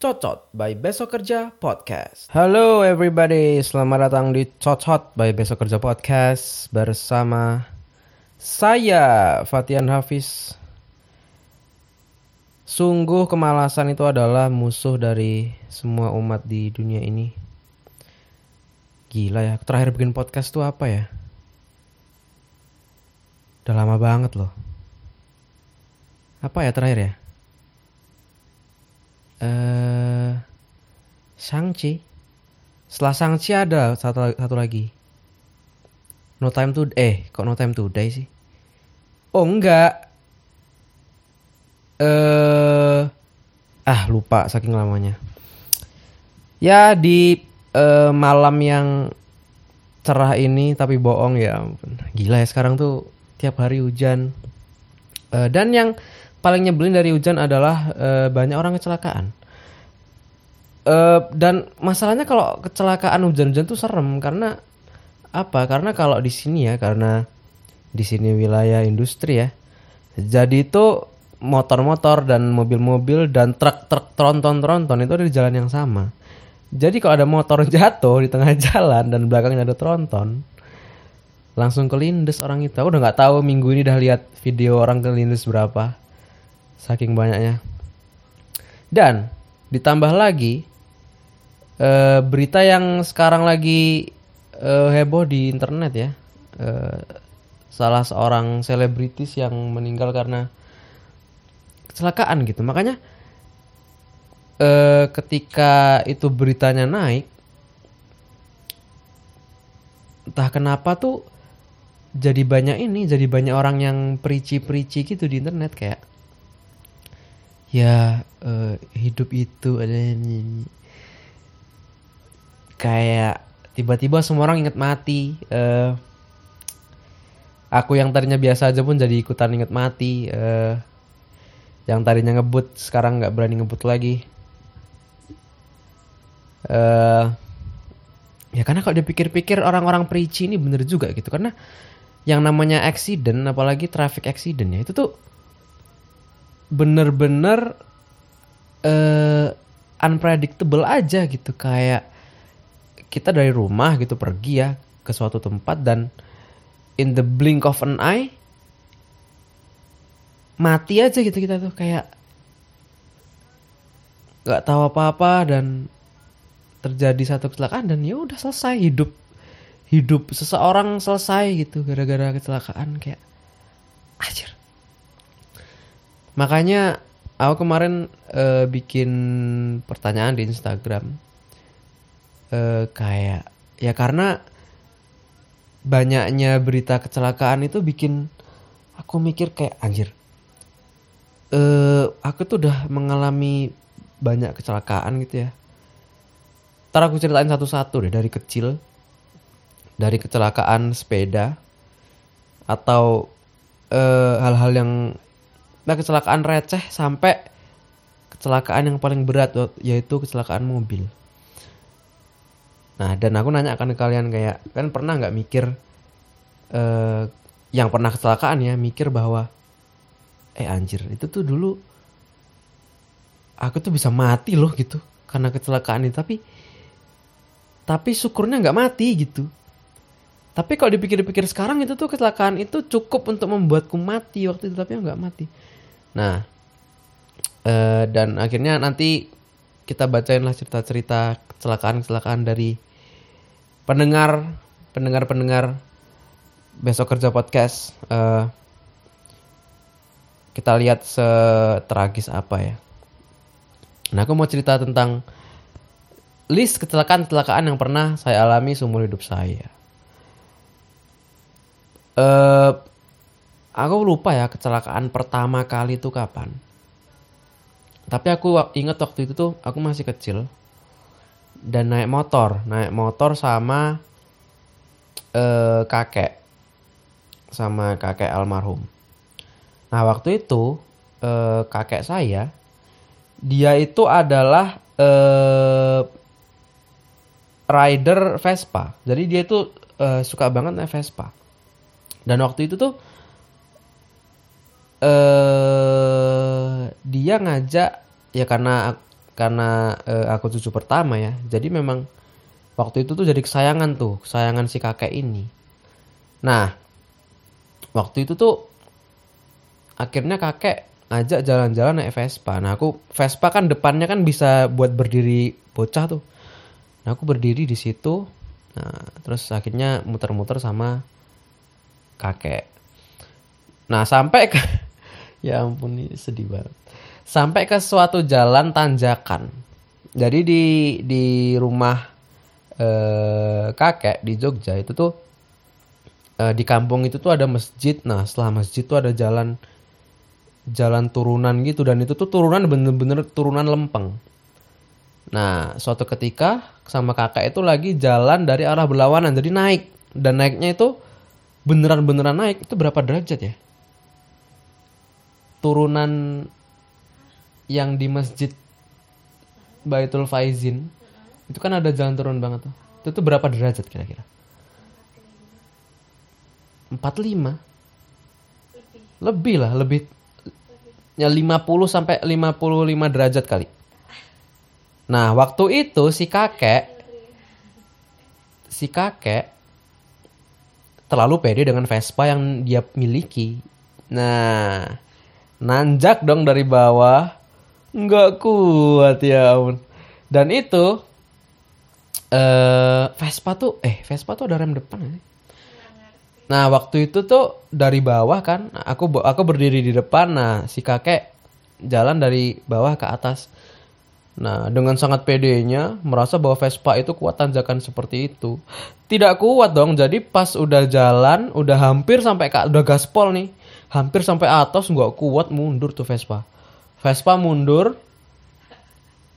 Cocot by Besok Kerja Podcast. Halo everybody, selamat datang di Cocot by Besok Kerja Podcast bersama saya Fatian Hafiz. Sungguh kemalasan itu adalah musuh dari semua umat di dunia ini. Gila ya, terakhir bikin podcast tuh apa ya? Udah lama banget loh. Apa ya terakhir ya? Eh, Shang-Chi. Setelah Shang-Chi ada satu, satu lagi. No Time to eh kok No Time to Die sih? Oh enggak. Eh ah lupa saking lamanya. Ya di eh, malam yang cerah ini tapi bohong ya. Gila ya sekarang tuh tiap hari hujan. Eh, dan yang paling nyebelin dari hujan adalah eh, banyak orang kecelakaan. Eh, dan masalahnya kalau kecelakaan hujan-hujan tuh serem karena apa? Karena kalau di sini ya karena di sini wilayah industri ya. Jadi itu motor-motor dan mobil-mobil dan truk-truk tronton-tronton itu ada di jalan yang sama. Jadi kalau ada motor jatuh di tengah jalan dan belakangnya ada tronton, langsung kelindes orang itu. Aku udah nggak tahu minggu ini udah lihat video orang kelindes berapa, saking banyaknya. Dan ditambah lagi eh, berita yang sekarang lagi eh, heboh di internet ya, Eh, salah seorang selebritis yang meninggal karena kecelakaan gitu. Makanya eh, ketika itu beritanya naik, entah kenapa tuh jadi banyak ini, jadi banyak orang yang perici-perici gitu di internet kayak ya eh, hidup itu ada ini kayak tiba-tiba semua orang inget mati. eh aku yang tadinya biasa aja pun jadi ikutan inget mati. eh yang tadinya ngebut sekarang nggak berani ngebut lagi. eh ya karena kalau dipikir-pikir orang-orang perici ini bener juga gitu karena yang namanya accident apalagi traffic accident ya itu tuh bener-bener eh unpredictable aja gitu. Kayak kita dari rumah gitu pergi ya ke suatu tempat dan in the blink of an eye mati aja gitu kita tuh. Kayak nggak tahu apa-apa dan terjadi satu kecelakaan dan ya udah selesai hidup hidup seseorang selesai gitu gara-gara kecelakaan kayak anjir. Makanya aku kemarin eh, bikin pertanyaan di Instagram eh, kayak ya karena banyaknya berita kecelakaan itu bikin aku mikir kayak anjir eh aku tuh udah mengalami banyak kecelakaan gitu ya. Ntar aku ceritain satu-satu deh dari kecil dari kecelakaan sepeda atau eh, hal-hal yang nah kecelakaan receh sampai kecelakaan yang paling berat yaitu kecelakaan mobil. Nah dan aku nanya kan ke kalian kayak kan pernah nggak mikir eh, yang pernah kecelakaan ya mikir bahwa eh anjir itu tuh dulu aku tuh bisa mati loh gitu karena kecelakaan ini tapi tapi syukurnya nggak mati gitu. Tapi kalau dipikir-pikir sekarang itu tuh kecelakaan itu cukup untuk membuatku mati waktu itu tapi nggak mati. Nah eh, dan akhirnya nanti kita bacain lah cerita-cerita kecelakaan-kecelakaan dari pendengar pendengar-pendengar besok kerja podcast. Eh, kita lihat setragis apa ya. Nah aku mau cerita tentang list kecelakaan-kecelakaan yang pernah saya alami seumur hidup saya. Eh, aku lupa ya kecelakaan pertama kali itu kapan. Tapi aku ingat waktu itu tuh aku masih kecil dan naik motor, naik motor sama eh, kakek, sama kakek almarhum. Nah waktu itu eh, kakek saya dia itu adalah eh, rider Vespa. Jadi dia itu eh, suka banget naik Vespa. Dan waktu itu tuh eh dia ngajak ya karena karena eh, aku cucu pertama ya. Jadi memang waktu itu tuh jadi kesayangan tuh, kesayangan si kakek ini. Nah, waktu itu tuh akhirnya kakek ngajak jalan-jalan naik Vespa. Nah, aku Vespa kan depannya kan bisa buat berdiri bocah tuh. Nah, aku berdiri di situ. Nah, terus akhirnya muter-muter sama kakek. Nah, sampai ke ya ampun ini sedih banget. Sampai ke suatu jalan tanjakan. Jadi di di rumah eh, kakek di Jogja itu tuh eh, di kampung itu tuh ada masjid. Nah, setelah masjid tuh ada jalan jalan turunan gitu dan itu tuh turunan bener-bener turunan lempeng. Nah, suatu ketika sama kakak itu lagi jalan dari arah berlawanan, jadi naik dan naiknya itu beneran-beneran naik itu berapa derajat ya? Turunan yang di masjid Baitul Faizin itu kan ada jalan turun banget tuh. Itu tuh berapa derajat kira-kira? 45 lebih lah lebih ya 50 sampai 55 derajat kali. Nah, waktu itu si kakek si kakek terlalu pede dengan Vespa yang dia miliki. Nah, nanjak dong dari bawah. Nggak kuat ya ampun. Dan itu eh Vespa tuh eh Vespa tuh ada rem depan sih? Nah waktu itu tuh dari bawah kan, aku aku berdiri di depan, nah si kakek jalan dari bawah ke atas. Nah dengan sangat pedenya merasa bahwa Vespa itu kuat tanjakan seperti itu. Tidak kuat dong, jadi pas udah jalan, udah hampir sampai ke udah gaspol nih, hampir sampai atas nggak kuat mundur tuh Vespa. Vespa mundur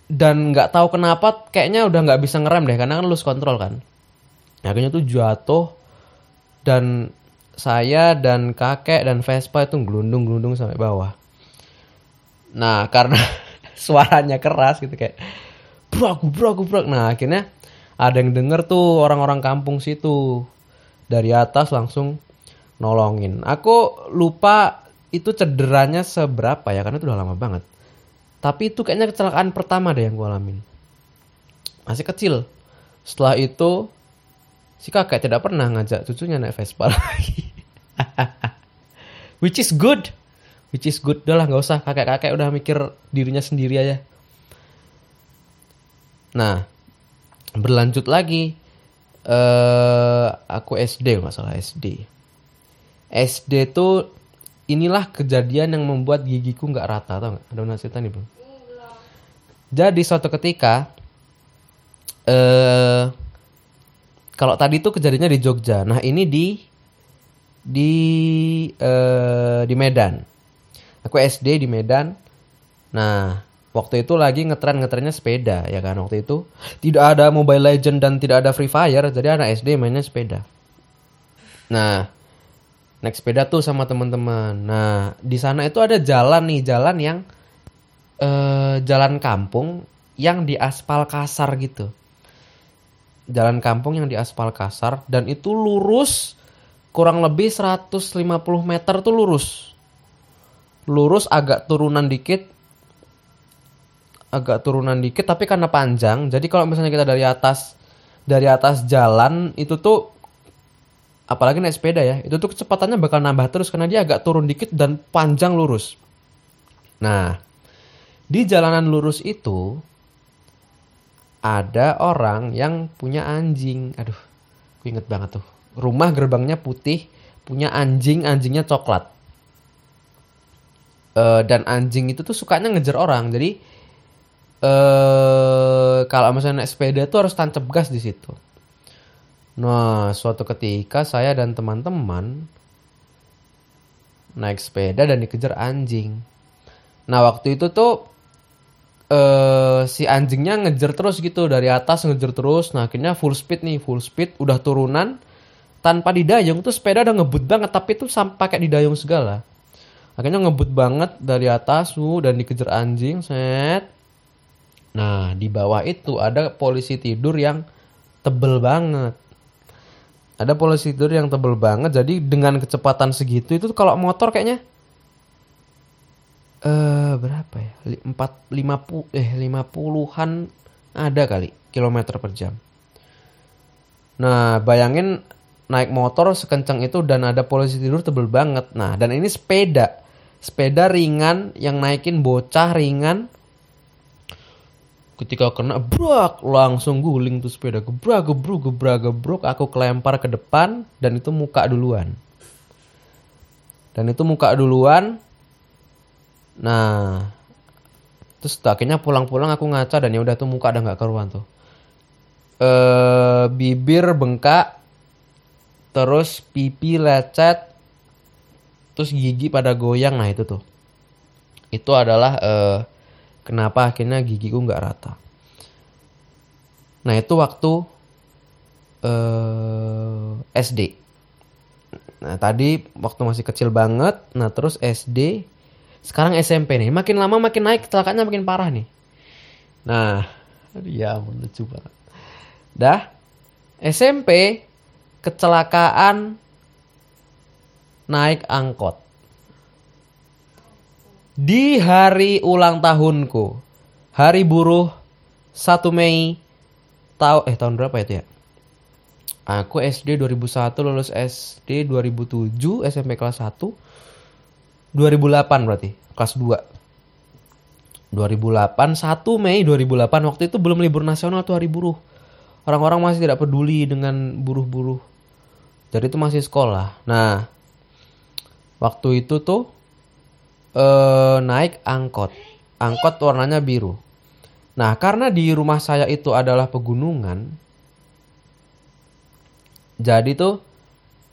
dan nggak tahu kenapa kayaknya udah nggak bisa ngerem deh karena kan lose kontrol kan. Akhirnya tuh jatuh dan saya dan kakek dan Vespa itu gelundung-gelundung sampai bawah. Nah, karena suaranya keras gitu kayak brak brak brak. Nah, akhirnya ada yang denger tuh orang-orang kampung situ. Dari atas langsung nolongin. Aku lupa itu cederanya seberapa ya karena itu udah lama banget. Tapi itu kayaknya kecelakaan pertama deh yang gue alamin. Masih kecil. Setelah itu si kakek tidak pernah ngajak cucunya naik Vespa lagi. Which is good. Which is good. Udah lah nggak usah kakek-kakek udah mikir dirinya sendiri aja. Nah, berlanjut lagi. eh aku SD nggak salah SD. SD tuh inilah kejadian yang membuat gigiku nggak rata tau nggak? Ada nasihatnya nih bro. Jadi suatu ketika eh kalau tadi tuh kejadiannya di Jogja. Nah, ini di di eh di Medan. Aku SD di Medan. Nah, waktu itu lagi ngetren-ngetrennya sepeda ya kan waktu itu. Tidak ada Mobile Legend dan tidak ada Free Fire, jadi anak SD mainnya sepeda. Nah, naik sepeda tuh sama teman-teman. Nah, di sana itu ada jalan nih, jalan yang eh jalan kampung yang di aspal kasar gitu jalan kampung yang di aspal kasar dan itu lurus kurang lebih 150 meter tuh lurus. Lurus agak turunan dikit. Agak turunan dikit tapi karena panjang. Jadi kalau misalnya kita dari atas dari atas jalan itu tuh apalagi naik sepeda ya, itu tuh kecepatannya bakal nambah terus karena dia agak turun dikit dan panjang lurus. Nah, di jalanan lurus itu ada orang yang punya anjing. Aduh, aku inget banget tuh. Rumah gerbangnya putih, punya anjing, anjingnya coklat. Eh, dan anjing itu tuh sukanya ngejar orang. Jadi eh kalau misalnya naik sepeda tuh harus tancap gas di situ. Nah, suatu ketika saya dan teman-teman naik sepeda dan dikejar anjing. Nah, waktu itu tuh eh si anjingnya ngejar terus gitu dari atas ngejar terus nah akhirnya full speed nih full speed udah turunan tanpa didayung tuh sepeda udah ngebut banget tapi tuh sampai pakai didayung segala akhirnya ngebut banget dari atas tuh dan dikejar anjing set. Nah di bawah itu ada polisi tidur yang tebel banget. Ada polisi tidur yang tebel banget jadi dengan kecepatan segitu itu kalau motor kayaknya eh berapa ya? Empat lima pu eh lima puluhan ada kali kilometer per jam. Nah bayangin naik motor sekencang itu dan ada polisi tidur tebel banget. Nah dan ini sepeda sepeda ringan yang naikin bocah ringan. Ketika kena brak langsung guling tuh sepeda. Gebrak gebruk gebrak gebruk aku kelempar ke depan dan itu muka duluan. Dan itu muka duluan. Nah terus akhirnya pulang-pulang aku ngaca dan ya udah tuh muka udah nggak keruan tuh. Eh bibir bengkak terus pipi lecet terus gigi pada goyang nah itu tuh. Itu adalah eh, kenapa akhirnya gigiku nggak rata. Nah itu waktu eh, SD nah tadi waktu masih kecil banget nah terus SD sekarang SMP nih makin lama makin naik kecelakaannya makin parah nih. Nah ya lucu banget. Dah SMP kecelakaan naik angkot. Di hari ulang tahunku hari buruh 1 Mei tahu eh tahun berapa itu ya? Aku SD 2001 lulus SD 2007 SMP kelas 1 2008 berarti kelas 2 2008 1 Mei 2008 waktu itu belum libur nasional tuh hari buruh. Orang-orang masih tidak peduli dengan buruh-buruh. Jadi itu masih sekolah. Nah waktu itu tuh eh, naik angkot. Angkot warnanya biru. Nah karena di rumah saya itu adalah pegunungan jadi tuh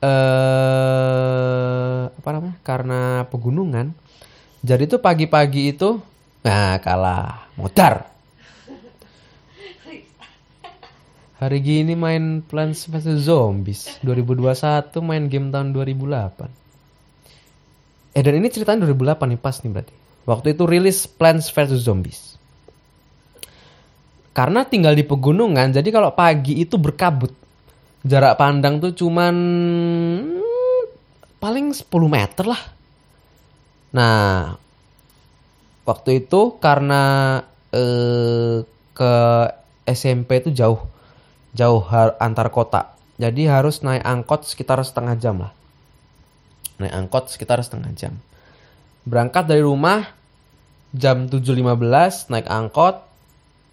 eh apa namanya karena pegunungan jadi tuh pagi-pagi itu nah kalah. Modar Hari gini main Plants vs. Zombies 2021 main game tahun 2008 Eh dan ini ceritanya 2008 nih pas nih berarti. Waktu itu rilis Plants vs Zombies. Karena tinggal di pegunungan jadi kalau pagi itu berkabut. Jarak pandang tuh cuman paling 10 meter lah. Nah waktu itu karena eh, ke SMP itu jauh. Jauh antar kota. Jadi harus naik angkot sekitar setengah jam lah. Naik angkot sekitar setengah jam. Berangkat dari rumah jam 7.15 naik angkot.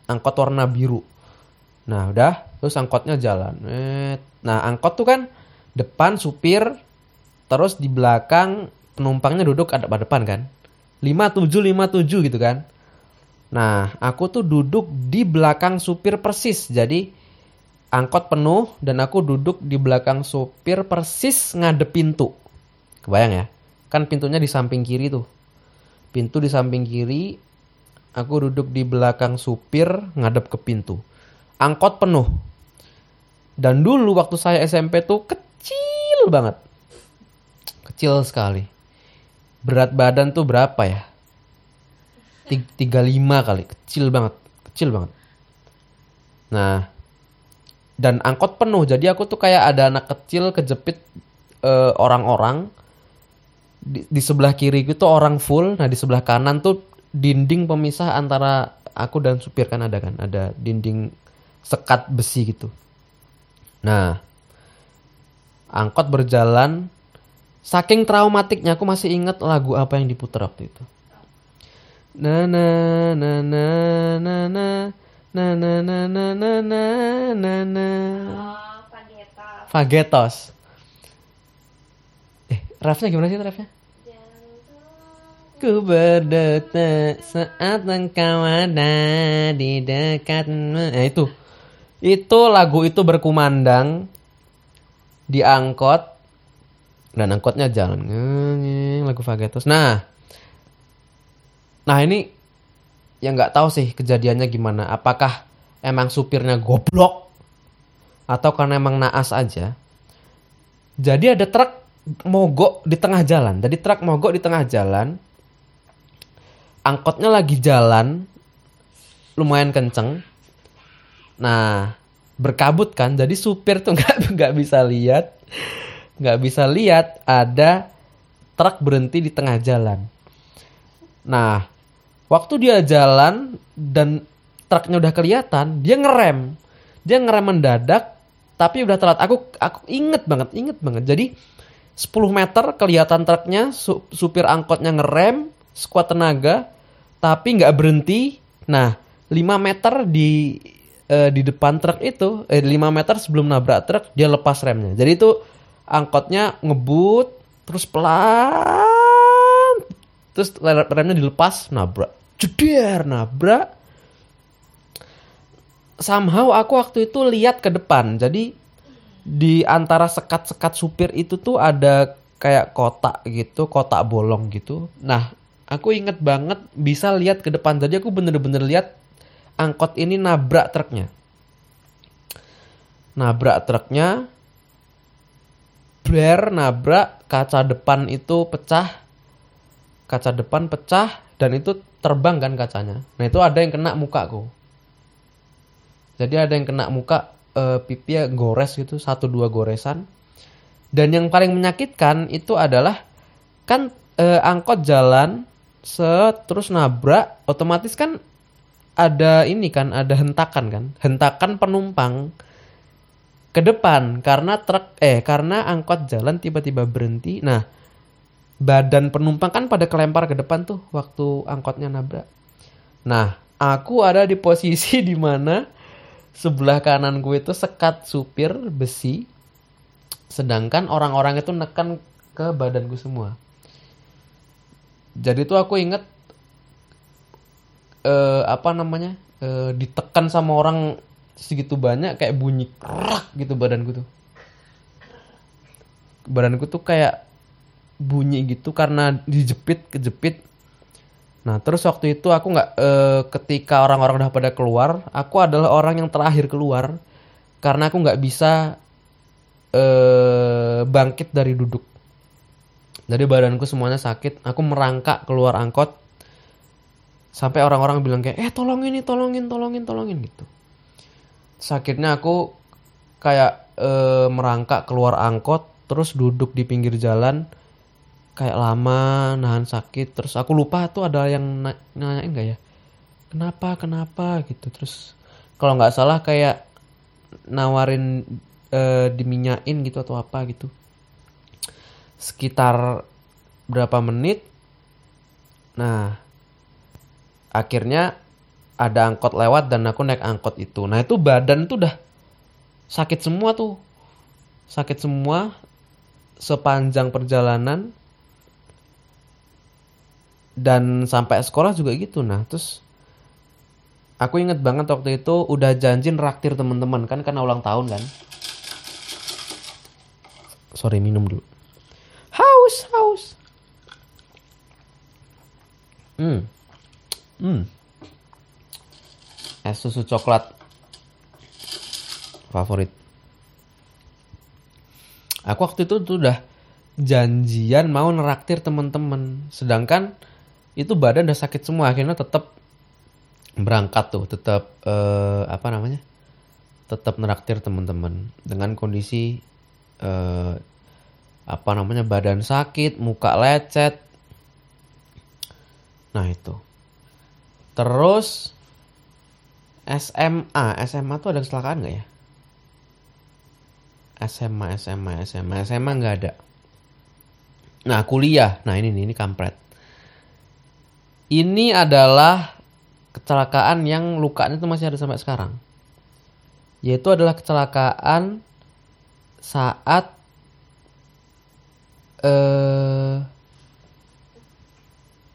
Angkot warna biru. Nah udah terus angkotnya jalan. Nah angkot tuh kan depan supir. Terus di belakang penumpangnya duduk ada pada depan kan. 5757 gitu kan. Nah, aku tuh duduk di belakang supir persis. Jadi angkot penuh dan aku duduk di belakang supir persis ngadep pintu. Kebayang ya? Kan pintunya di samping kiri tuh. Pintu di samping kiri, aku duduk di belakang supir ngadep ke pintu. Angkot penuh. Dan dulu waktu saya SMP tuh kecil banget. Kecil sekali. Berat badan tuh berapa ya? Tig- 35 kali, kecil banget, kecil banget. Nah, dan angkot penuh jadi aku tuh kayak ada anak kecil kejepit eh, orang-orang di, di sebelah kiri itu orang full nah di sebelah kanan tuh dinding pemisah antara aku dan supir kan ada kan ada dinding sekat besi gitu nah angkot berjalan saking traumatiknya aku masih ingat lagu apa yang diputar waktu itu na na na na na na na na na na na na na na Oh, Pageta. Fagetos refnya gimana sih refnya Ku berdetak saat engkau ada di dekatmu. Nah itu. Itu lagu itu berkumandang di angkot dan angkotnya jalan lagu Fagetos. Nah. Nah, ini yang nggak tahu sih kejadiannya gimana. Apakah emang supirnya goblok atau karena emang naas aja? Jadi ada truk mogok di tengah jalan. Jadi truk mogok di tengah jalan. Angkotnya lagi jalan. Lumayan kenceng. Nah, berkabut kan. Jadi supir tuh nggak nggak bisa lihat. Nggak bisa lihat ada truk berhenti di tengah jalan. Nah waktu dia jalan dan truknya udah kelihatan dia ngerem. Dia ngerem mendadak tapi udah telat. Aku aku inget banget inget banget. Jadi 10 meter kelihatan truknya su- supir angkotnya ngerem sekuat tenaga tapi nggak berhenti. Nah 5 meter di eh, di depan truk itu eh 5 meter sebelum nabrak truk dia lepas remnya. Jadi itu angkotnya ngebut terus pelan terus remnya dilepas nabrak. Jeder nabrak. Somehow aku waktu itu lihat ke depan. Jadi di antara sekat-sekat supir itu tuh ada kayak kotak gitu, kotak bolong gitu. Nah, aku inget banget bisa lihat ke depan. Jadi aku bener-bener lihat angkot ini nabrak truknya. Nabrak truknya, bler nabrak kaca depan itu pecah, kaca depan pecah dan itu terbang kan kacanya. Nah itu ada yang kena mukaku. Jadi ada yang kena muka eh, pipi ya gores gitu, satu dua goresan. Dan yang paling menyakitkan itu adalah kan eh, angkot jalan terus nabrak, otomatis kan ada ini kan, ada hentakan kan, hentakan penumpang ke depan karena truk eh karena angkot jalan tiba-tiba berhenti. Nah, badan penumpang kan pada kelempar ke depan tuh waktu angkotnya nabrak. Nah, aku ada di posisi di mana sebelah kanan gue itu sekat supir besi sedangkan orang-orang itu nekan ke badan gue semua. Jadi tuh aku inget eh, apa namanya eh, ditekan sama orang segitu banyak kayak bunyi kerak gitu badanku tuh. Badanku tuh kayak bunyi gitu karena dijepit kejepit Nah terus waktu itu aku nggak eh, ketika orang-orang udah pada keluar, aku adalah orang yang terakhir keluar karena aku nggak bisa eh, bangkit dari duduk. Jadi badanku semuanya sakit, aku merangkak keluar angkot sampai orang-orang bilang kayak eh tolongin nih tolongin tolongin tolongin gitu. Sakitnya aku kayak eh, merangkak keluar angkot terus duduk di pinggir jalan kayak lama nahan sakit terus aku lupa tuh ada yang na nanyain gak ya? Kenapa kenapa gitu terus kalau nggak salah kayak nawarin e, diminyain gitu atau apa gitu. Sekitar berapa menit nah akhirnya ada angkot lewat dan aku naik angkot itu. Nah itu badan tuh udah sakit semua tuh. Sakit semua sepanjang perjalanan dan sampai sekolah juga gitu nah terus aku inget banget waktu itu udah janji raktir teman-teman kan karena ulang tahun kan. Sorry minum dulu. Haus haus. Hmm. Hmm. Es susu coklat. Favorit. Aku waktu itu tuh udah janjian mau neraktir teman-teman. Sedangkan itu badan udah sakit semua akhirnya tetap berangkat tuh tetap eh, apa namanya tetap neraktir teman-teman dengan kondisi eh, apa namanya badan sakit muka lecet. Nah itu. Terus SMA SMA tuh ada kecelakaan nggak ya? SMA SMA SMA SMA nggak ada. Nah kuliah. Nah ini nih ini kampret ini adalah kecelakaan yang lukanya itu masih ada sampai sekarang. Yaitu adalah kecelakaan saat eh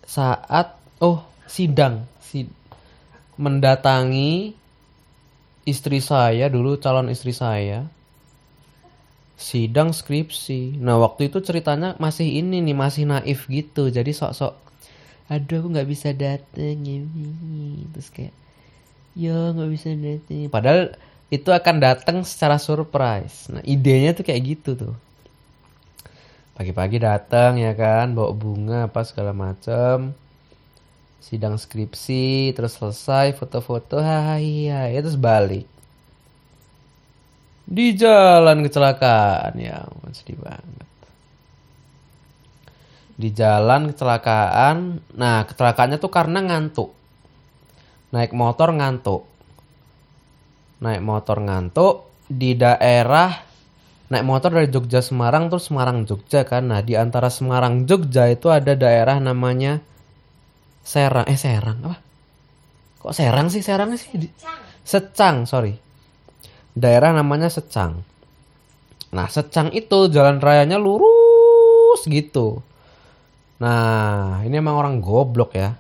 saat oh sidang si mendatangi istri saya dulu calon istri saya sidang skripsi. Nah waktu itu ceritanya masih ini nih masih naif gitu jadi sok-sok aduh aku nggak bisa dateng ya terus kayak ya nggak bisa dateng. Padahal itu akan datang secara surprise. Nah idenya tuh kayak gitu tuh. Pagi-pagi datang ya kan bawa bunga apa segala macem. Sidang skripsi terus selesai foto-foto hai hai terus balik. Di jalan kecelakaan ya, sedih banget. Di jalan kecelakaan. Nah, kecelakaannya tuh karena ngantuk. Naik motor ngantuk. Naik motor ngantuk di daerah naik motor dari Jogja Semarang terus Semarang Jogja kan. Nah, di antara Semarang Jogja itu ada daerah namanya Serang. Eh, Serang apa? Kok Serang sih? Serang sih di- Cang. Secang, sorry. Daerah namanya Secang. Nah, Secang itu jalan rayanya lurus gitu. Nah, ini emang orang goblok ya.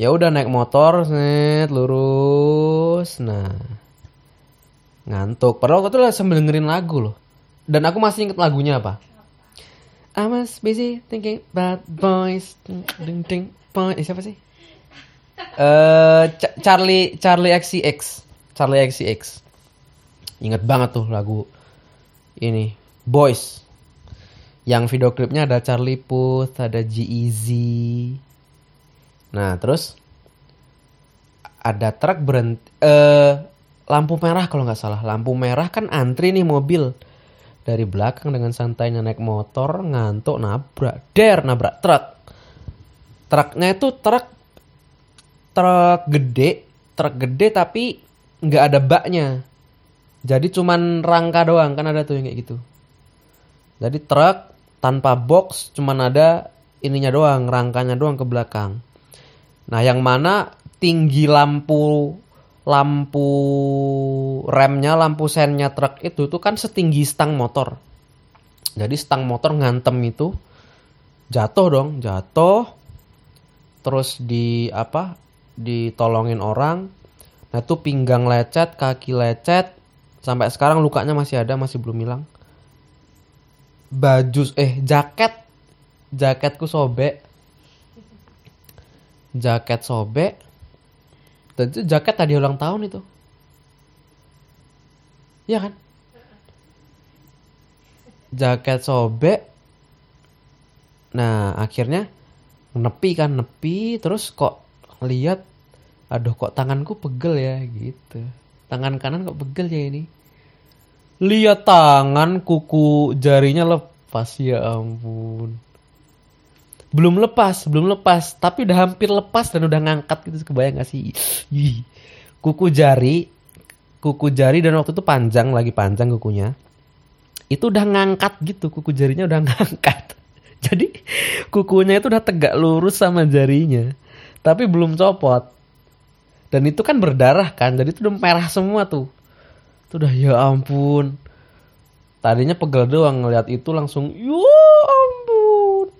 Ya udah naik motor, set, lurus. Nah, ngantuk. Padahal waktu itu lah sambil dengerin lagu loh. Dan aku masih inget lagunya apa? I was busy thinking about boys. Ding, ding, boy. Eh, siapa sih? Eh, Ca- Charlie Charlie XCX. Charlie XCX. Ingat banget tuh lagu ini Boys. Yang video klipnya ada Charlie Puth, ada G-Eazy. Nah, terus ada truk berhenti eh lampu merah kalau nggak salah. Lampu merah kan antri nih mobil. Dari belakang dengan santainya naik motor, ngantuk nabrak, der nabrak truk. Truknya itu truk truk gede, truk gede tapi nggak ada baknya. Jadi cuman rangka doang kan ada tuh yang kayak gitu. Jadi truk tanpa box cuman ada ininya doang, rangkanya doang ke belakang. Nah, yang mana tinggi lampu lampu remnya, lampu sennya truk itu tuh kan setinggi stang motor. Jadi stang motor ngantem itu jatuh dong, jatuh. Terus di apa? Ditolongin orang. Nah, itu pinggang lecet, kaki lecet. Sampai sekarang lukanya masih ada, masih belum hilang. Baju eh jaket jaketku sobek. Jaket sobek. Dan itu jaket tadi ulang tahun itu. Iya kan? Jaket sobek. Nah, akhirnya nepi kan, nepi terus kok lihat aduh kok tanganku pegel ya gitu. Tangan kanan kok pegel ya ini. Lihat tangan kuku jarinya lepas ya ampun. Belum lepas, belum lepas, tapi udah hampir lepas dan udah ngangkat gitu kebayang gak sih? Ih. Kuku jari, kuku jari dan waktu itu panjang lagi panjang kukunya. Itu udah ngangkat gitu, kuku jarinya udah ngangkat. Jadi kukunya itu udah tegak lurus sama jarinya, tapi belum copot. Dan itu kan berdarah kan, jadi itu udah merah semua tuh. Itu udah ya ampun. Tadinya pegel doang ngeliat itu langsung, ya ampun.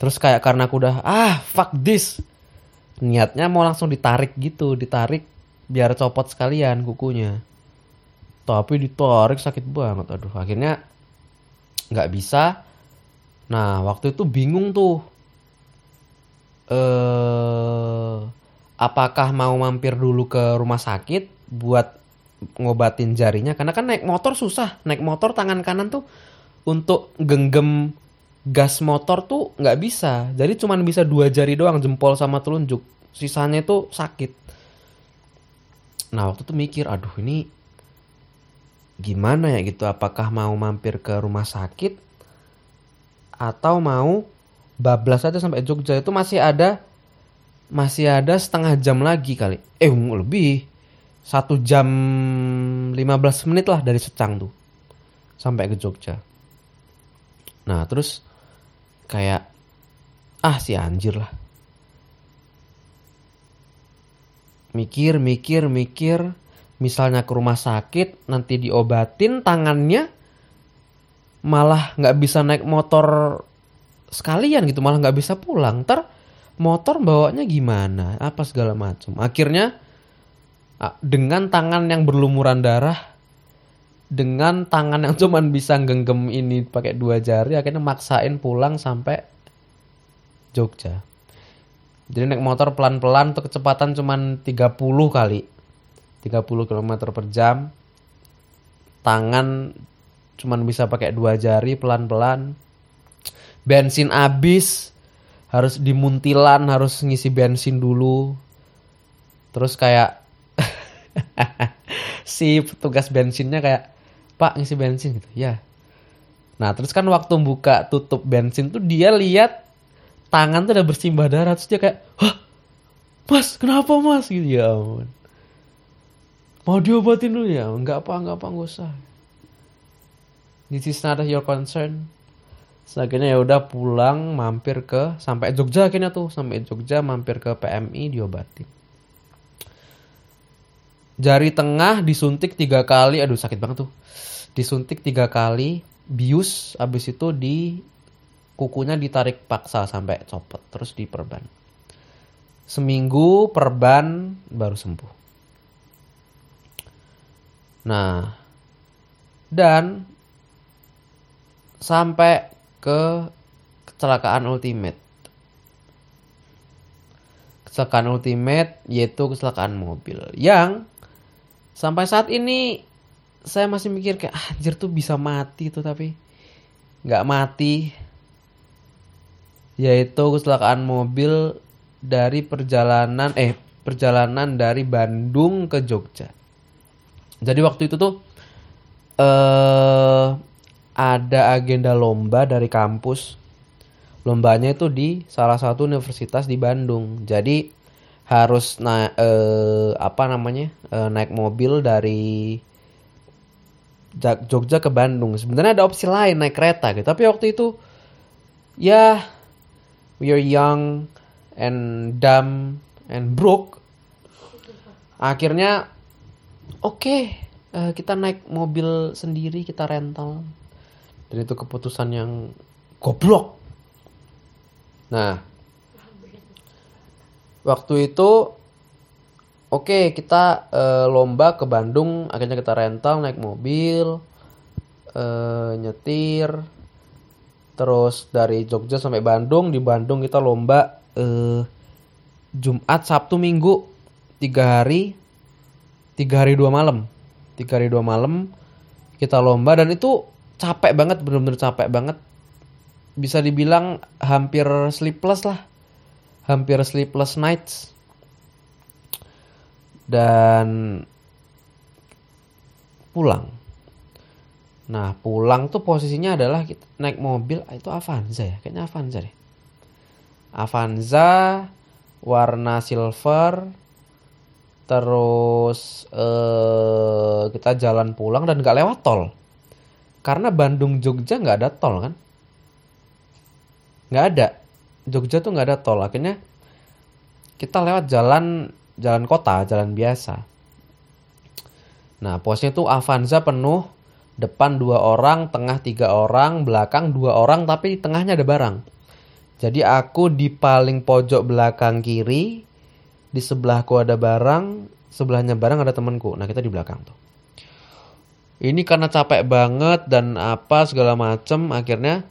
Terus kayak karena aku udah ah fuck this. Niatnya mau langsung ditarik gitu, ditarik biar copot sekalian kukunya. Tapi ditarik sakit banget. Aduh, akhirnya nggak bisa. Nah, waktu itu bingung tuh. Eh apakah mau mampir dulu ke rumah sakit buat ngobatin jarinya karena kan naik motor susah. Naik motor tangan kanan tuh untuk genggam gas motor tuh nggak bisa. Jadi cuman bisa dua jari doang jempol sama telunjuk. Sisanya itu sakit. Nah waktu itu mikir, aduh ini gimana ya gitu? Apakah mau mampir ke rumah sakit atau mau bablas aja sampai Jogja itu masih ada masih ada setengah jam lagi kali. Eh lebih satu jam 15 menit lah dari Secang tuh sampai ke Jogja. Nah terus kayak ah si anjir lah. Mikir, mikir, mikir. Misalnya ke rumah sakit nanti diobatin tangannya malah nggak bisa naik motor sekalian gitu malah nggak bisa pulang ter motor bawanya gimana apa segala macam akhirnya dengan tangan yang berlumuran darah dengan tangan yang cuman bisa genggam ini pakai dua jari akhirnya maksain pulang sampai Jogja. Jadi naik motor pelan-pelan tuh kecepatan cuman 30 kali. 30 km per jam. Tangan cuman bisa pakai dua jari pelan-pelan. Bensin habis harus dimuntilan harus ngisi bensin dulu. Terus kayak si petugas bensinnya kayak pak ngisi bensin gitu. Ya. Nah terus kan waktu buka tutup bensin tuh dia lihat tangan tuh udah bersimbah darah terus dia kayak hah? Mas kenapa mas? Gitu. Ya ampun. Mau diobatin dulu ya? Nggak apa nggak apa nggak usah. This is not your concern. Terus akhirnya ya udah pulang mampir ke sampai Jogja akhirnya tuh. Sampai Jogja mampir ke PMI diobatin jari tengah disuntik tiga kali aduh sakit banget tuh. Disuntik tiga kali bius abis itu di kukunya ditarik paksa sampai copot terus diperban. Seminggu perban baru sembuh. Nah dan sampai ke kecelakaan ultimate. Kecelakaan ultimate yaitu kecelakaan mobil yang sampai saat ini saya masih mikir kayak "Ah, anjir tuh bisa mati tuh tapi nggak mati. Yaitu kecelakaan mobil dari perjalanan eh perjalanan dari Bandung ke Jogja. Jadi waktu itu tuh eh ada agenda lomba dari kampus. Lombanya itu di salah satu universitas di Bandung. Jadi harus na eh, apa namanya eh, naik mobil dari Ja- Jogja ke Bandung. Sebenarnya ada opsi lain naik kereta gitu. Tapi waktu itu ya we are young and dumb and broke. Akhirnya oke eh, kita naik mobil sendiri kita rental. Dan itu keputusan yang goblok. Nah, waktu itu oke kita eh, lomba ke Bandung akhirnya kita rental naik mobil eh, nyetir. Terus dari Jogja sampai Bandung di Bandung kita lomba eh, Jumat Sabtu Minggu. Tiga hari tiga hari dua malam. Tiga hari dua malam kita lomba dan itu capek banget bener-bener capek banget. Bisa dibilang hampir sleepless lah hampir sleepless nights dan pulang. Nah pulang tuh posisinya adalah kita naik mobil itu Avanza ya, kayaknya Avanza deh. Avanza warna silver, terus eh, kita jalan pulang dan nggak lewat tol, karena Bandung Jogja nggak ada tol kan, nggak ada. Jogja tuh nggak ada tol, akhirnya kita lewat jalan jalan kota, jalan biasa. Nah, posnya tuh Avanza penuh, depan dua orang, tengah tiga orang, belakang dua orang, tapi di tengahnya ada barang. Jadi aku di paling pojok belakang kiri, di sebelahku ada barang, sebelahnya barang ada temanku. Nah, kita di belakang tuh. Ini karena capek banget dan apa segala macem, akhirnya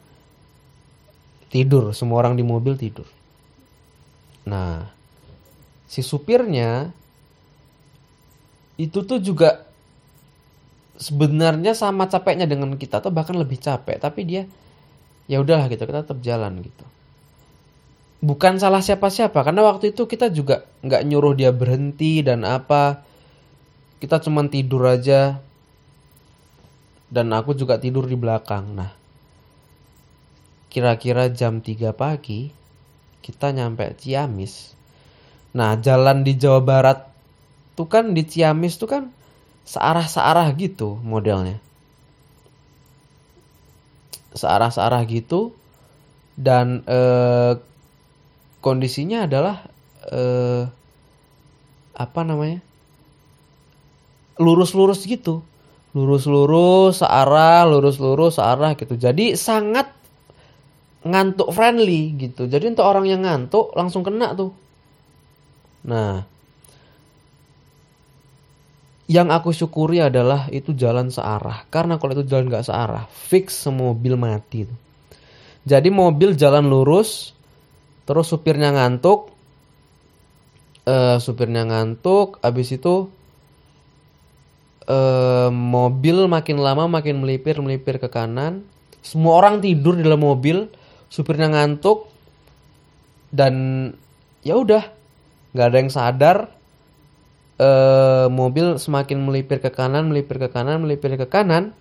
tidur. Semua orang di mobil tidur. Nah, si supirnya itu tuh juga sebenarnya sama capeknya dengan kita atau bahkan lebih capek tapi dia ya udahlah gitu kita tetap jalan gitu bukan salah siapa-siapa karena waktu itu kita juga nggak nyuruh dia berhenti dan apa kita cuman tidur aja dan aku juga tidur di belakang nah kira-kira jam 3 pagi kita nyampe Ciamis Nah, jalan di Jawa Barat tuh kan di Ciamis tuh kan searah-searah gitu modelnya. Searah-searah gitu dan eh, kondisinya adalah eh, apa namanya? lurus-lurus gitu. Lurus-lurus searah, lurus-lurus searah gitu. Jadi sangat ngantuk friendly gitu. Jadi untuk orang yang ngantuk langsung kena tuh. Nah, yang aku syukuri adalah itu jalan searah. Karena kalau itu jalan nggak searah, fix semobil mati. Jadi mobil jalan lurus, terus supirnya ngantuk, eh supirnya ngantuk, habis itu eh mobil makin lama makin melipir melipir ke kanan. Semua orang tidur di dalam mobil, supirnya ngantuk, dan ya udah nggak ada yang sadar eh, mobil semakin melipir ke kanan, melipir ke kanan, melipir ke kanan.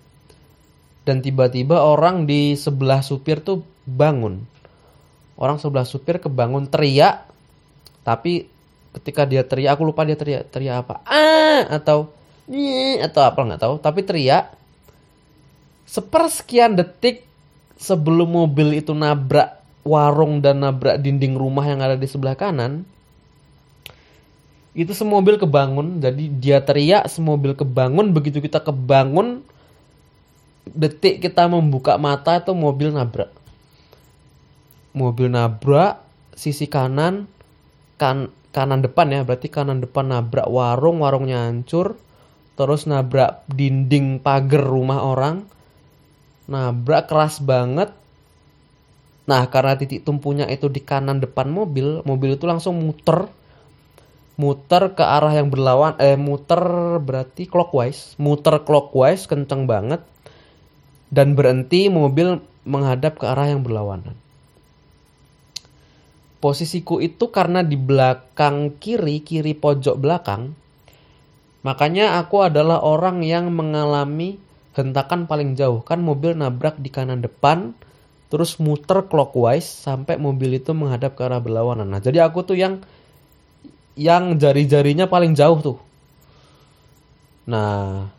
Dan tiba-tiba orang di sebelah supir tuh bangun. Orang sebelah supir kebangun teriak. Tapi ketika dia teriak, aku lupa dia teriak. Teriak apa? Ah! Atau... Atau apa nggak tahu. Tapi teriak. Sepersekian detik sebelum mobil itu nabrak warung dan nabrak dinding rumah yang ada di sebelah kanan, itu semobil kebangun. Jadi dia teriak, semobil kebangun. Begitu kita kebangun, detik kita membuka mata itu mobil nabrak. Mobil nabrak sisi kanan, kan kanan depan ya, berarti kanan depan nabrak warung, warungnya hancur. Terus nabrak dinding pagar rumah orang. Nabrak keras banget. Nah, karena titik tumpunya itu di kanan depan mobil, mobil itu langsung muter. Muter ke arah yang berlawan eh muter berarti clockwise. Muter clockwise kenceng banget. Dan berhenti mobil menghadap ke arah yang berlawanan. Posisiku itu karena di belakang kiri kiri pojok belakang. Makanya aku adalah orang yang mengalami hentakan paling jauh kan mobil nabrak di kanan depan terus muter clockwise sampai mobil itu menghadap ke arah berlawanan nah jadi aku tuh yang yang jari-jarinya paling jauh tuh. Nah,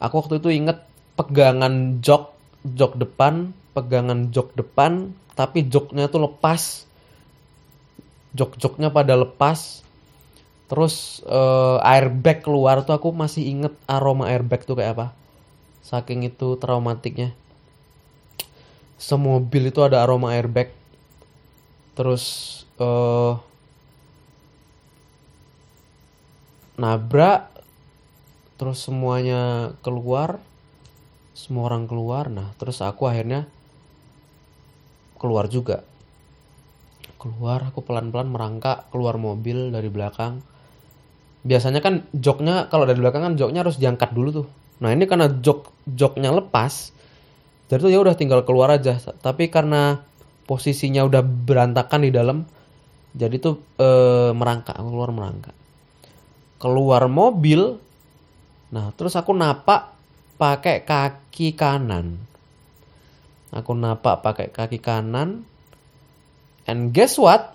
aku waktu itu inget pegangan jok, jok depan, pegangan jok depan, tapi joknya tuh lepas. Jok-joknya pada lepas. Terus eh, airbag keluar tuh aku masih inget aroma airbag tuh kayak apa. Saking itu traumatiknya. Semobil itu ada aroma airbag. Terus eh nabrak. Terus semuanya keluar. Semua orang keluar. Nah terus aku akhirnya keluar juga. Keluar aku pelan-pelan merangkak keluar mobil dari belakang. Biasanya kan joknya kalau dari belakang kan joknya harus diangkat dulu tuh nah ini karena jok joknya lepas jadi tuh ya udah tinggal keluar aja tapi karena posisinya udah berantakan di dalam jadi tuh eh, merangkak keluar merangkak keluar mobil. Nah, terus aku napak pakai kaki kanan. Aku napak pakai kaki kanan. And guess what?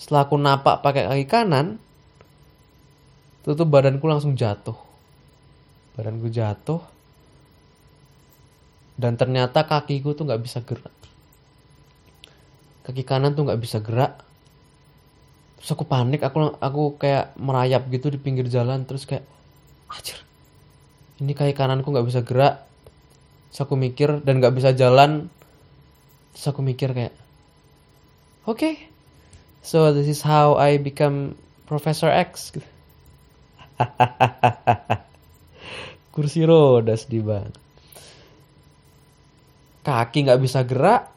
Setelah aku napak pakai kaki kanan, itu tuh badanku langsung jatuh. Badanku jatuh. Dan ternyata kakiku tuh nggak bisa gerak. Kaki kanan tuh nggak bisa gerak. Terus aku panik aku aku kayak merayap gitu di pinggir jalan. Terus kayak ajar ini kaki kananku nggak bisa gerak. Terus aku mikir dan nggak bisa jalan. Terus aku mikir kayak oke okay, so this is how I become Professor X kursi roda sedih banget. Kaki nggak bisa gerak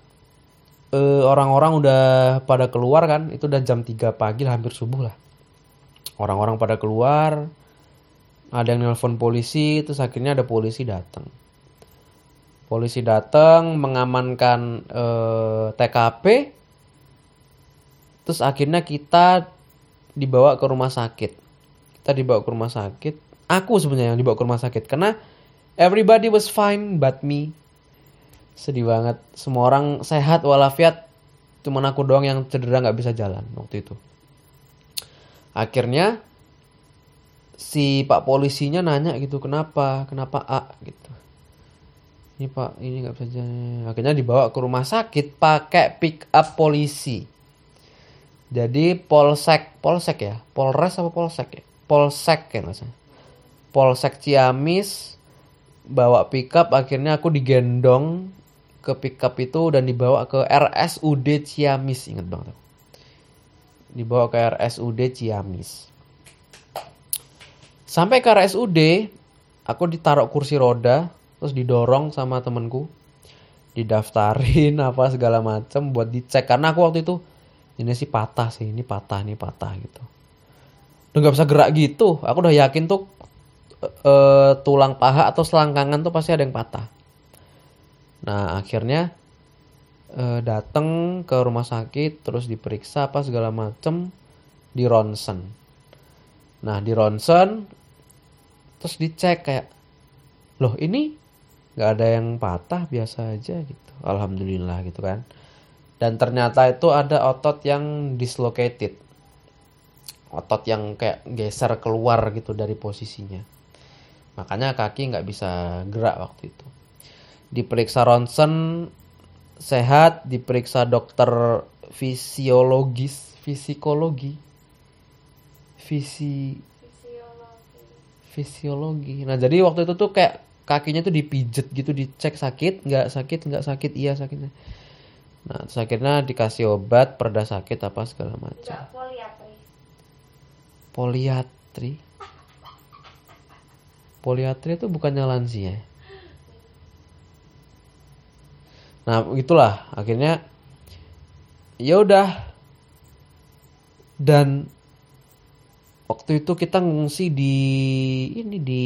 eh, orang-orang udah pada keluar kan itu udah jam 3 pagi lah hampir subuh lah. Orang-orang pada keluar ada yang nelpon polisi terus akhirnya ada polisi datang polisi datang mengamankan uh, eh, TKP terus akhirnya kita dibawa ke rumah sakit. Kita dibawa ke rumah sakit aku sebenarnya yang dibawa ke rumah sakit. Karena everybody was fine but me. Sedih banget. Semua orang sehat walafiat. Cuman aku doang yang cedera nggak bisa jalan waktu itu. Akhirnya si pak polisinya nanya gitu kenapa? Kenapa A? gitu. Ini pak ini nggak bisa jalan. Akhirnya dibawa ke rumah sakit pakai pick up polisi. Jadi polsek polsek ya? Polres apa polsek ya? Polsek ya maksudnya polsek Ciamis bawa pickup akhirnya aku digendong ke pickup itu dan dibawa ke RSUD Ciamis. Inget banget dibawa ke RSUD Ciamis. Sampai ke RSUD aku ditaruh kursi roda terus didorong sama temenku didaftarin apa segala macem buat dicek. Karena aku waktu itu ini sih patah sih ini patah ini patah gitu. Udah nggak bisa gerak gitu. Aku udah yakin tuh uh, tulang paha atau selangkangan tuh pasti ada yang patah Nah akhirnya e, datang ke rumah sakit terus diperiksa apa segala macem di ronsen. Nah di ronsen terus dicek kayak loh ini nggak ada yang patah biasa aja gitu. Alhamdulillah gitu kan. Dan ternyata itu ada otot yang dislocated. Otot yang kayak geser keluar gitu dari posisinya. Makanya kaki nggak bisa gerak waktu itu. Diperiksa ronsen sehat, diperiksa dokter fisiologis, fisikologi, visi Fisiologi. fisiologi. Nah jadi waktu itu tuh kayak kakinya tuh dipijet gitu, dicek sakit, nggak sakit, nggak sakit, iya sakitnya. Nah terus akhirnya dikasih obat, perda sakit apa segala macam. Poliatri. Poliatri. Poliatri itu bukannya lansia. Nah, itulah akhirnya ya udah dan waktu itu kita ngungsi di ini di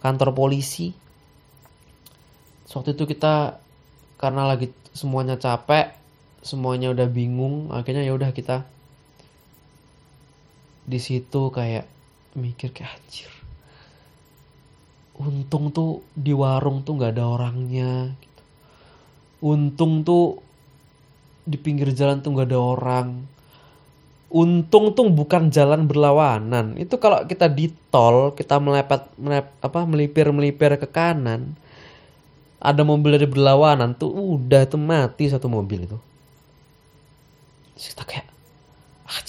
kantor polisi. Waktu itu kita karena lagi semuanya capek, semuanya udah bingung, akhirnya ya udah kita di situ kayak mikir kayak anjir. Untung tuh di warung tuh nggak ada orangnya. Gitu. Untung tuh di pinggir jalan tuh nggak ada orang. Untung tuh bukan jalan berlawanan. Itu kalau kita di tol, kita melepet, melep, apa melipir melipir ke kanan, ada mobil dari berlawanan tuh udah tuh mati satu mobil itu. Terus kita kayak,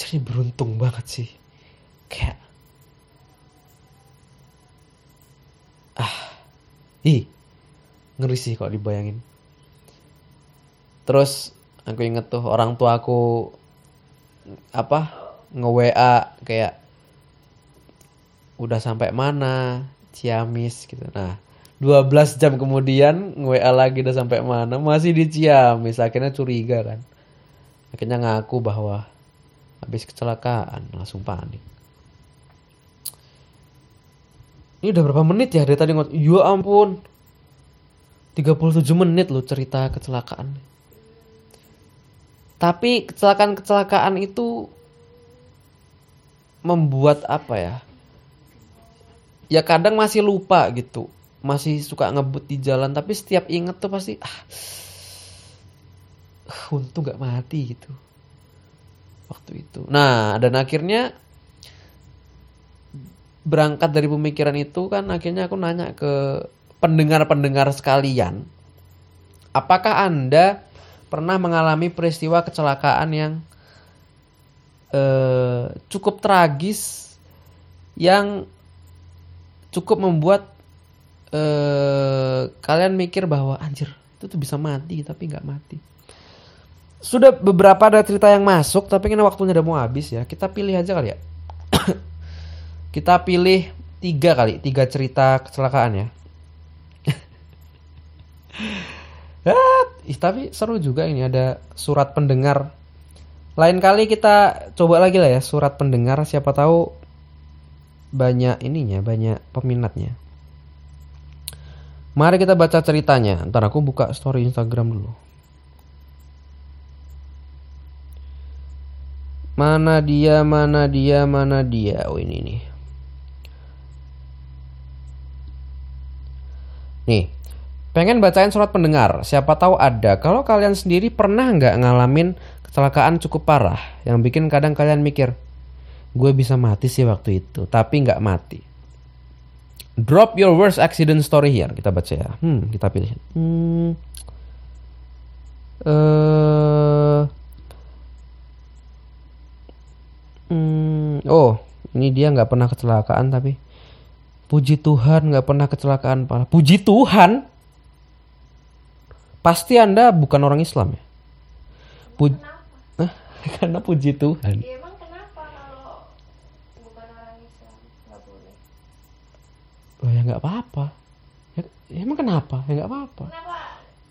ini beruntung banget sih. Kayak, ah, ih, ngeri sih kalau dibayangin. Terus aku inget tuh orang tua aku apa nge WA kayak udah sampai mana Ciamis gitu. Nah, 12 jam kemudian nge WA lagi udah sampai mana masih di Ciamis. Akhirnya curiga kan. Akhirnya ngaku bahwa habis kecelakaan langsung panik. Ini udah berapa menit ya dari tadi ngot. Ya ampun. 37 menit loh cerita kecelakaan. Tapi kecelakaan-kecelakaan itu membuat apa ya? Ya kadang masih lupa gitu. Masih suka ngebut di jalan tapi setiap inget tuh pasti ah untung gak mati gitu. Waktu itu. Nah, dan akhirnya berangkat dari pemikiran itu kan akhirnya aku nanya ke pendengar-pendengar sekalian. Apakah Anda pernah mengalami peristiwa kecelakaan yang eh, cukup tragis yang cukup membuat eh, kalian mikir bahwa anjir itu tuh bisa mati tapi nggak mati. Sudah beberapa ada cerita yang masuk tapi karena waktunya udah mau habis ya kita pilih aja kali ya. Kita pilih tiga kali tiga cerita kecelakaan ya. Ih, tapi seru juga ini ada surat pendengar. Lain kali kita coba lagi lah ya surat pendengar siapa tahu banyak ininya, banyak peminatnya. Mari kita baca ceritanya. Ntar aku buka story Instagram dulu. Mana dia, mana dia, mana dia. Oh ini nih. Nih, pengen bacain surat pendengar. Siapa tahu ada. Kalau kalian sendiri pernah nggak ngalamin kecelakaan cukup parah yang bikin kadang kalian mikir, gue bisa mati sih waktu itu, tapi nggak mati. Drop your worst accident story here. Kita baca ya. Hmm, kita pilih. Hmm. Eh. Hmm, oh, ini dia nggak pernah kecelakaan tapi puji Tuhan nggak pernah kecelakaan parah. Puji Tuhan. Pasti anda bukan orang Islam ya. Puji, Kenapa? karena puji Tuhan. Ya, emang kenapa kalau bukan orang Islam nggak boleh? Loh ya nggak apa-apa. Ya, ya emang kenapa? Ya nggak apa-apa. Kenapa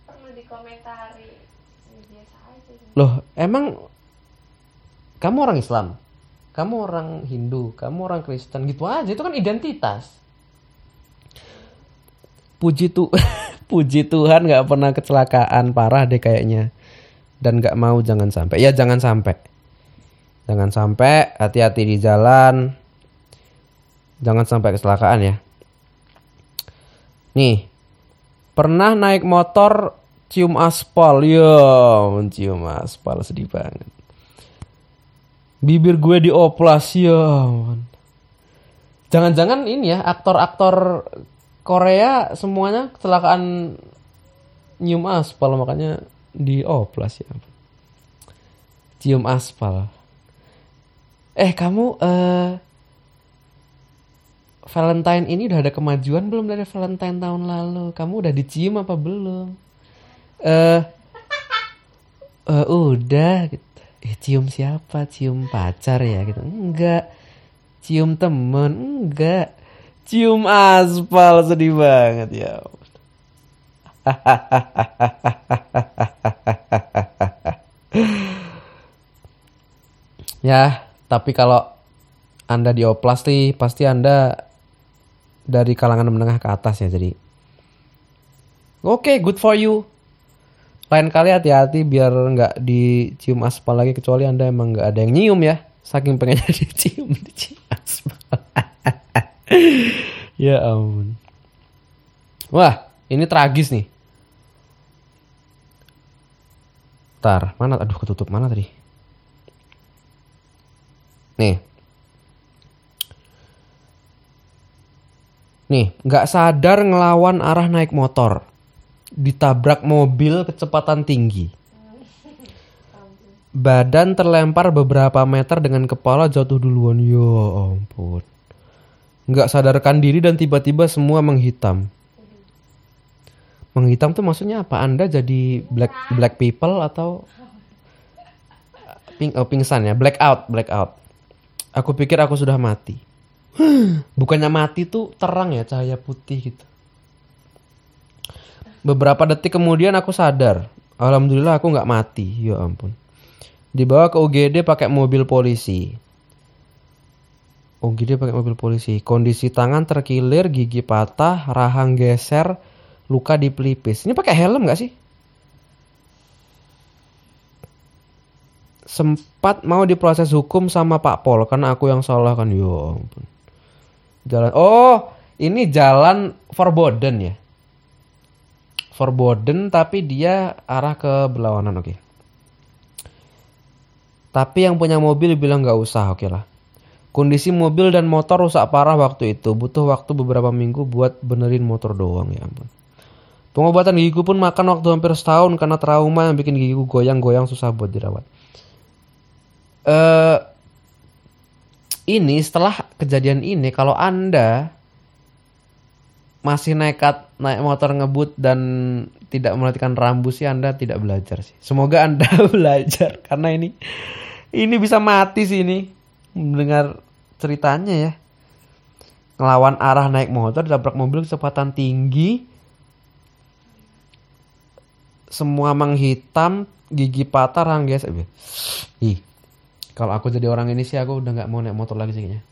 perlu dikomentari? Ya, biasa aja. Loh emang kamu orang Islam, kamu orang Hindu, kamu orang Kristen gitu aja itu kan identitas. Puji tu, puji Tuhan nggak pernah kecelakaan parah deh kayaknya, dan nggak mau jangan sampai. Ya jangan sampai. Jangan sampai hati-hati di jalan. Jangan sampai kecelakaan ya. Nih, pernah naik motor cium aspal, ya, mencium aspal sedih banget. Bibir gue dioplas, ampun. Jangan-jangan ini ya aktor-aktor Korea semuanya kecelakaan nyium aspal makanya dioplas ya. ampun. Cium aspal. Eh kamu eh Valentine ini udah ada kemajuan belum dari Valentine tahun lalu? Kamu udah dicium apa belum? Eh eh, udah gitu. Eh, cium siapa? Cium pacar ya gitu. Enggak. Cium temen? Enggak. Cium aspal sedih banget ya. Ya, tapi kalau Anda dioplas nih, pasti Anda dari kalangan menengah ke atas ya. Jadi, oke, good for you. Lain kali hati-hati biar nggak dicium aspal lagi kecuali Anda emang nggak ada yang nyium ya. Saking pengennya dicium, dicium aspal. Ya ampun. Wah, ini tragis nih. Ntar, mana? Aduh, ketutup mana tadi? Nih. Nih, nggak sadar ngelawan arah naik motor. Ditabrak mobil kecepatan tinggi. Badan terlempar beberapa meter dengan kepala jatuh duluan. Ya ampun. Nggak sadarkan diri dan tiba-tiba semua menghitam. Menghitam tuh maksudnya apa? Anda jadi black black people atau ping, oh, pingsan ya? Blackout, blackout. Aku pikir aku sudah mati. Bukannya mati tuh terang ya cahaya putih gitu. Beberapa detik kemudian aku sadar. Alhamdulillah aku nggak mati. Ya ampun. Dibawa ke UGD pakai mobil polisi. UGD pakai mobil polisi. Kondisi tangan terkilir, gigi patah, rahang geser, luka di pelipis. Ini pakai helm nggak sih? sempat mau diproses hukum sama Pak Pol karena aku yang salah kan yo ampun. Jalan Oh, ini jalan Forbodden ya. Forbodden tapi dia arah ke berlawanan oke. Tapi yang punya mobil bilang nggak usah oke lah. Kondisi mobil dan motor rusak parah waktu itu. Butuh waktu beberapa minggu buat benerin motor doang ya ampun. Pengobatan gigiku pun makan waktu hampir setahun karena trauma yang bikin gigiku goyang-goyang susah buat dirawat eh ini setelah kejadian ini kalau anda masih nekat naik motor ngebut dan tidak memperhatikan rambu sih anda tidak belajar sih. Semoga anda belajar karena ini ini bisa mati sih ini mendengar ceritanya ya. Ngelawan arah naik motor ditabrak mobil kecepatan tinggi. Semua menghitam, gigi patah, rangges. Ih, kalau aku jadi orang ini sih aku udah nggak mau naik motor lagi sih kayaknya.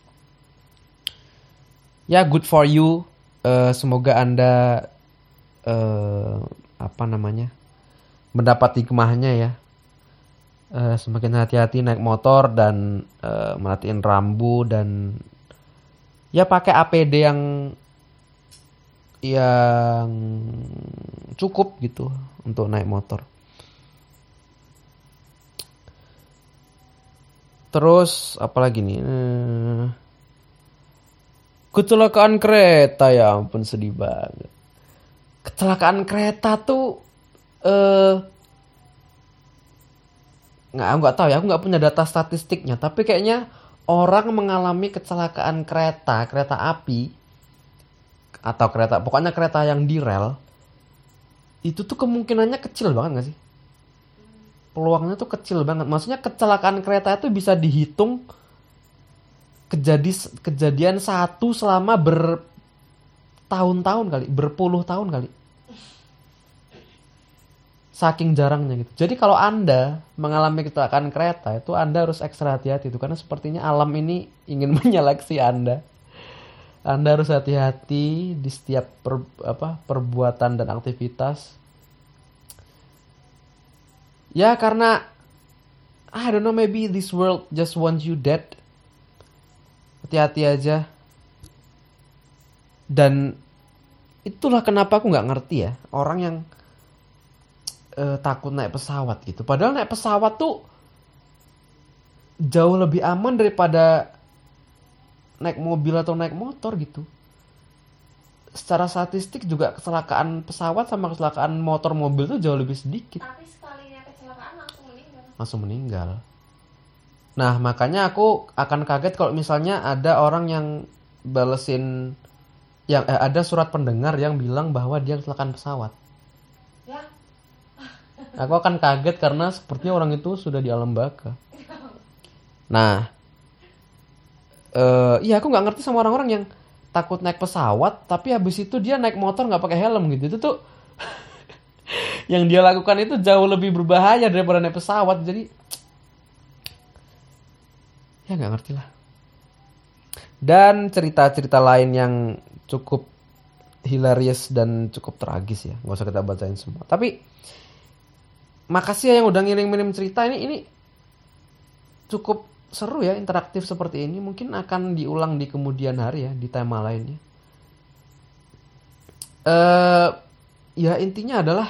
Ya good for you. Eh, semoga anda eh, apa namanya mendapat hikmahnya ya. Eh, semakin hati-hati naik motor dan eh, merhatiin rambu dan ya pakai APD yang yang cukup gitu untuk naik motor. Terus apalagi nih? Eh, Kecelakaan kereta ya ampun sedih banget. Kecelakaan kereta tuh eh nggak nggak tahu ya aku nggak punya data statistiknya tapi kayaknya orang mengalami kecelakaan kereta kereta api atau kereta pokoknya kereta yang di rel itu tuh kemungkinannya kecil banget gak sih peluangnya tuh kecil banget. Maksudnya kecelakaan kereta itu bisa dihitung kejadi kejadian satu selama bertahun-tahun kali, berpuluh tahun kali. Saking jarangnya gitu. Jadi kalau Anda mengalami kecelakaan kereta itu Anda harus ekstra hati-hati itu karena sepertinya alam ini ingin menyeleksi Anda. Anda harus hati-hati di setiap per, apa, perbuatan dan aktivitas Ya karena I don't know maybe this world just wants you dead. Hati-hati aja. Dan itulah kenapa aku nggak ngerti ya orang yang eh, takut naik pesawat gitu. Padahal naik pesawat tuh jauh lebih aman daripada naik mobil atau naik motor gitu. Secara statistik juga kecelakaan pesawat sama kecelakaan motor mobil tuh jauh lebih sedikit Tapi sekalinya kecelakaan langsung meninggal. langsung meninggal. Nah, makanya aku akan kaget kalau misalnya ada orang yang balesin yang eh, ada surat pendengar yang bilang bahwa dia kecelakaan pesawat. Aku akan kaget karena sepertinya orang itu sudah di alam baka. Nah, eh iya aku nggak ngerti sama orang-orang yang takut naik pesawat, tapi habis itu dia naik motor nggak pakai helm gitu. Itu tuh yang dia lakukan itu jauh lebih berbahaya daripada naik pesawat. Jadi ya nggak ngerti lah. Dan cerita-cerita lain yang cukup hilarious dan cukup tragis ya, nggak usah kita bacain semua. Tapi makasih ya yang udah ngirim-ngirim cerita. Ini ini cukup seru ya interaktif seperti ini. Mungkin akan diulang di kemudian hari ya di tema lainnya. Eh ya intinya adalah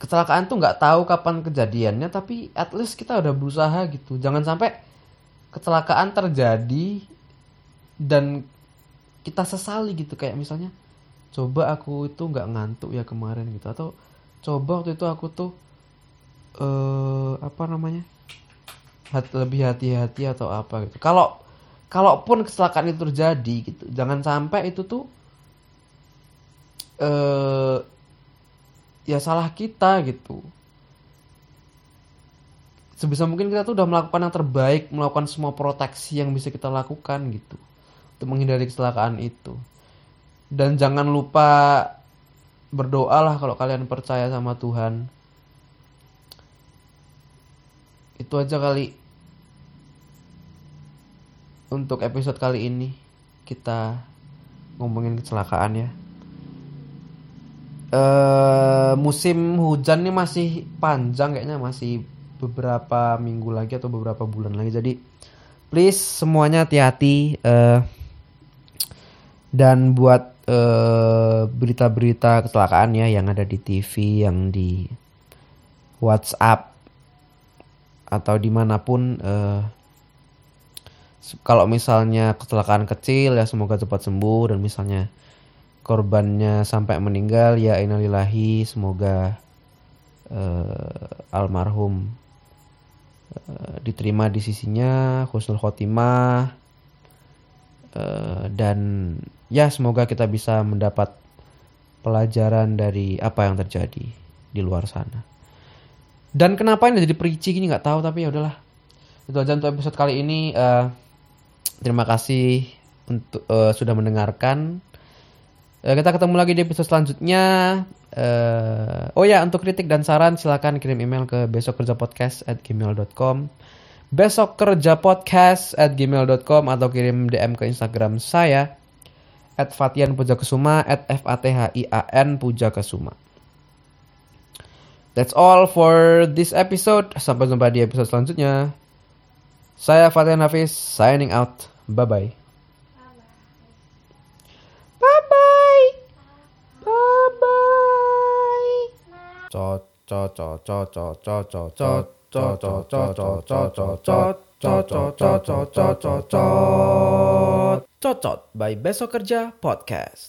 kecelakaan tuh nggak tahu kapan kejadiannya tapi at least kita udah berusaha gitu. Jangan sampai kecelakaan terjadi dan kita sesali gitu. Kayak misalnya coba aku itu nggak ngantuk ya kemarin gitu. Atau coba waktu itu aku tuh eh apa namanya hat- lebih hati-hati atau apa gitu. Kalau kalaupun kecelakaan itu terjadi gitu jangan sampai itu tuh eh ya salah kita gitu. Sebisa mungkin kita tuh udah melakukan yang terbaik melakukan semua proteksi yang bisa kita lakukan gitu untuk menghindari kecelakaan itu dan jangan lupa berdoalah kalau kalian percaya sama Tuhan. Itu aja kali untuk episode kali ini. Kita ngomongin kecelakaan ya. Eh musim hujan nih masih panjang kayaknya masih beberapa minggu lagi atau beberapa bulan lagi. Jadi please semuanya hati-hati eh dan buat berita-berita kecelakaan ya yang ada di TV yang di WhatsApp atau di mana pun eh, se- kalau misalnya kecelakaan kecil ya semoga cepat sembuh dan misalnya korbannya sampai meninggal ya innalillahi semoga eh, almarhum eh, diterima di sisinya husnul khotimah Eh, dan ya semoga kita bisa mendapat pelajaran dari apa yang terjadi di luar sana. Dan kenapa ini jadi perici gini nggak tahu tapi ya udahlah. Itu aja untuk episode kali ini. Eh, terima kasih untuk eh, sudah mendengarkan. Eh, kita ketemu lagi di episode selanjutnya. Eh, oh ya untuk kritik dan saran silakan kirim email ke besokkerjapodcast@gmail.com besok kerja podcast at gmail.com atau kirim DM ke Instagram saya at Fatian Pujakesuma at F A T H I A N Pujakesuma. That's all for this episode. Sampai jumpa di episode selanjutnya. Saya Fatian Hafiz signing out. Bye bye. Bye bye. Bye bye. Cot cot cot cot cot cot cot cot. Cocot, cocot, cocot, cocot, cocot, cocot, cocot, cocot. Cocot by Besok Kerja Podcast.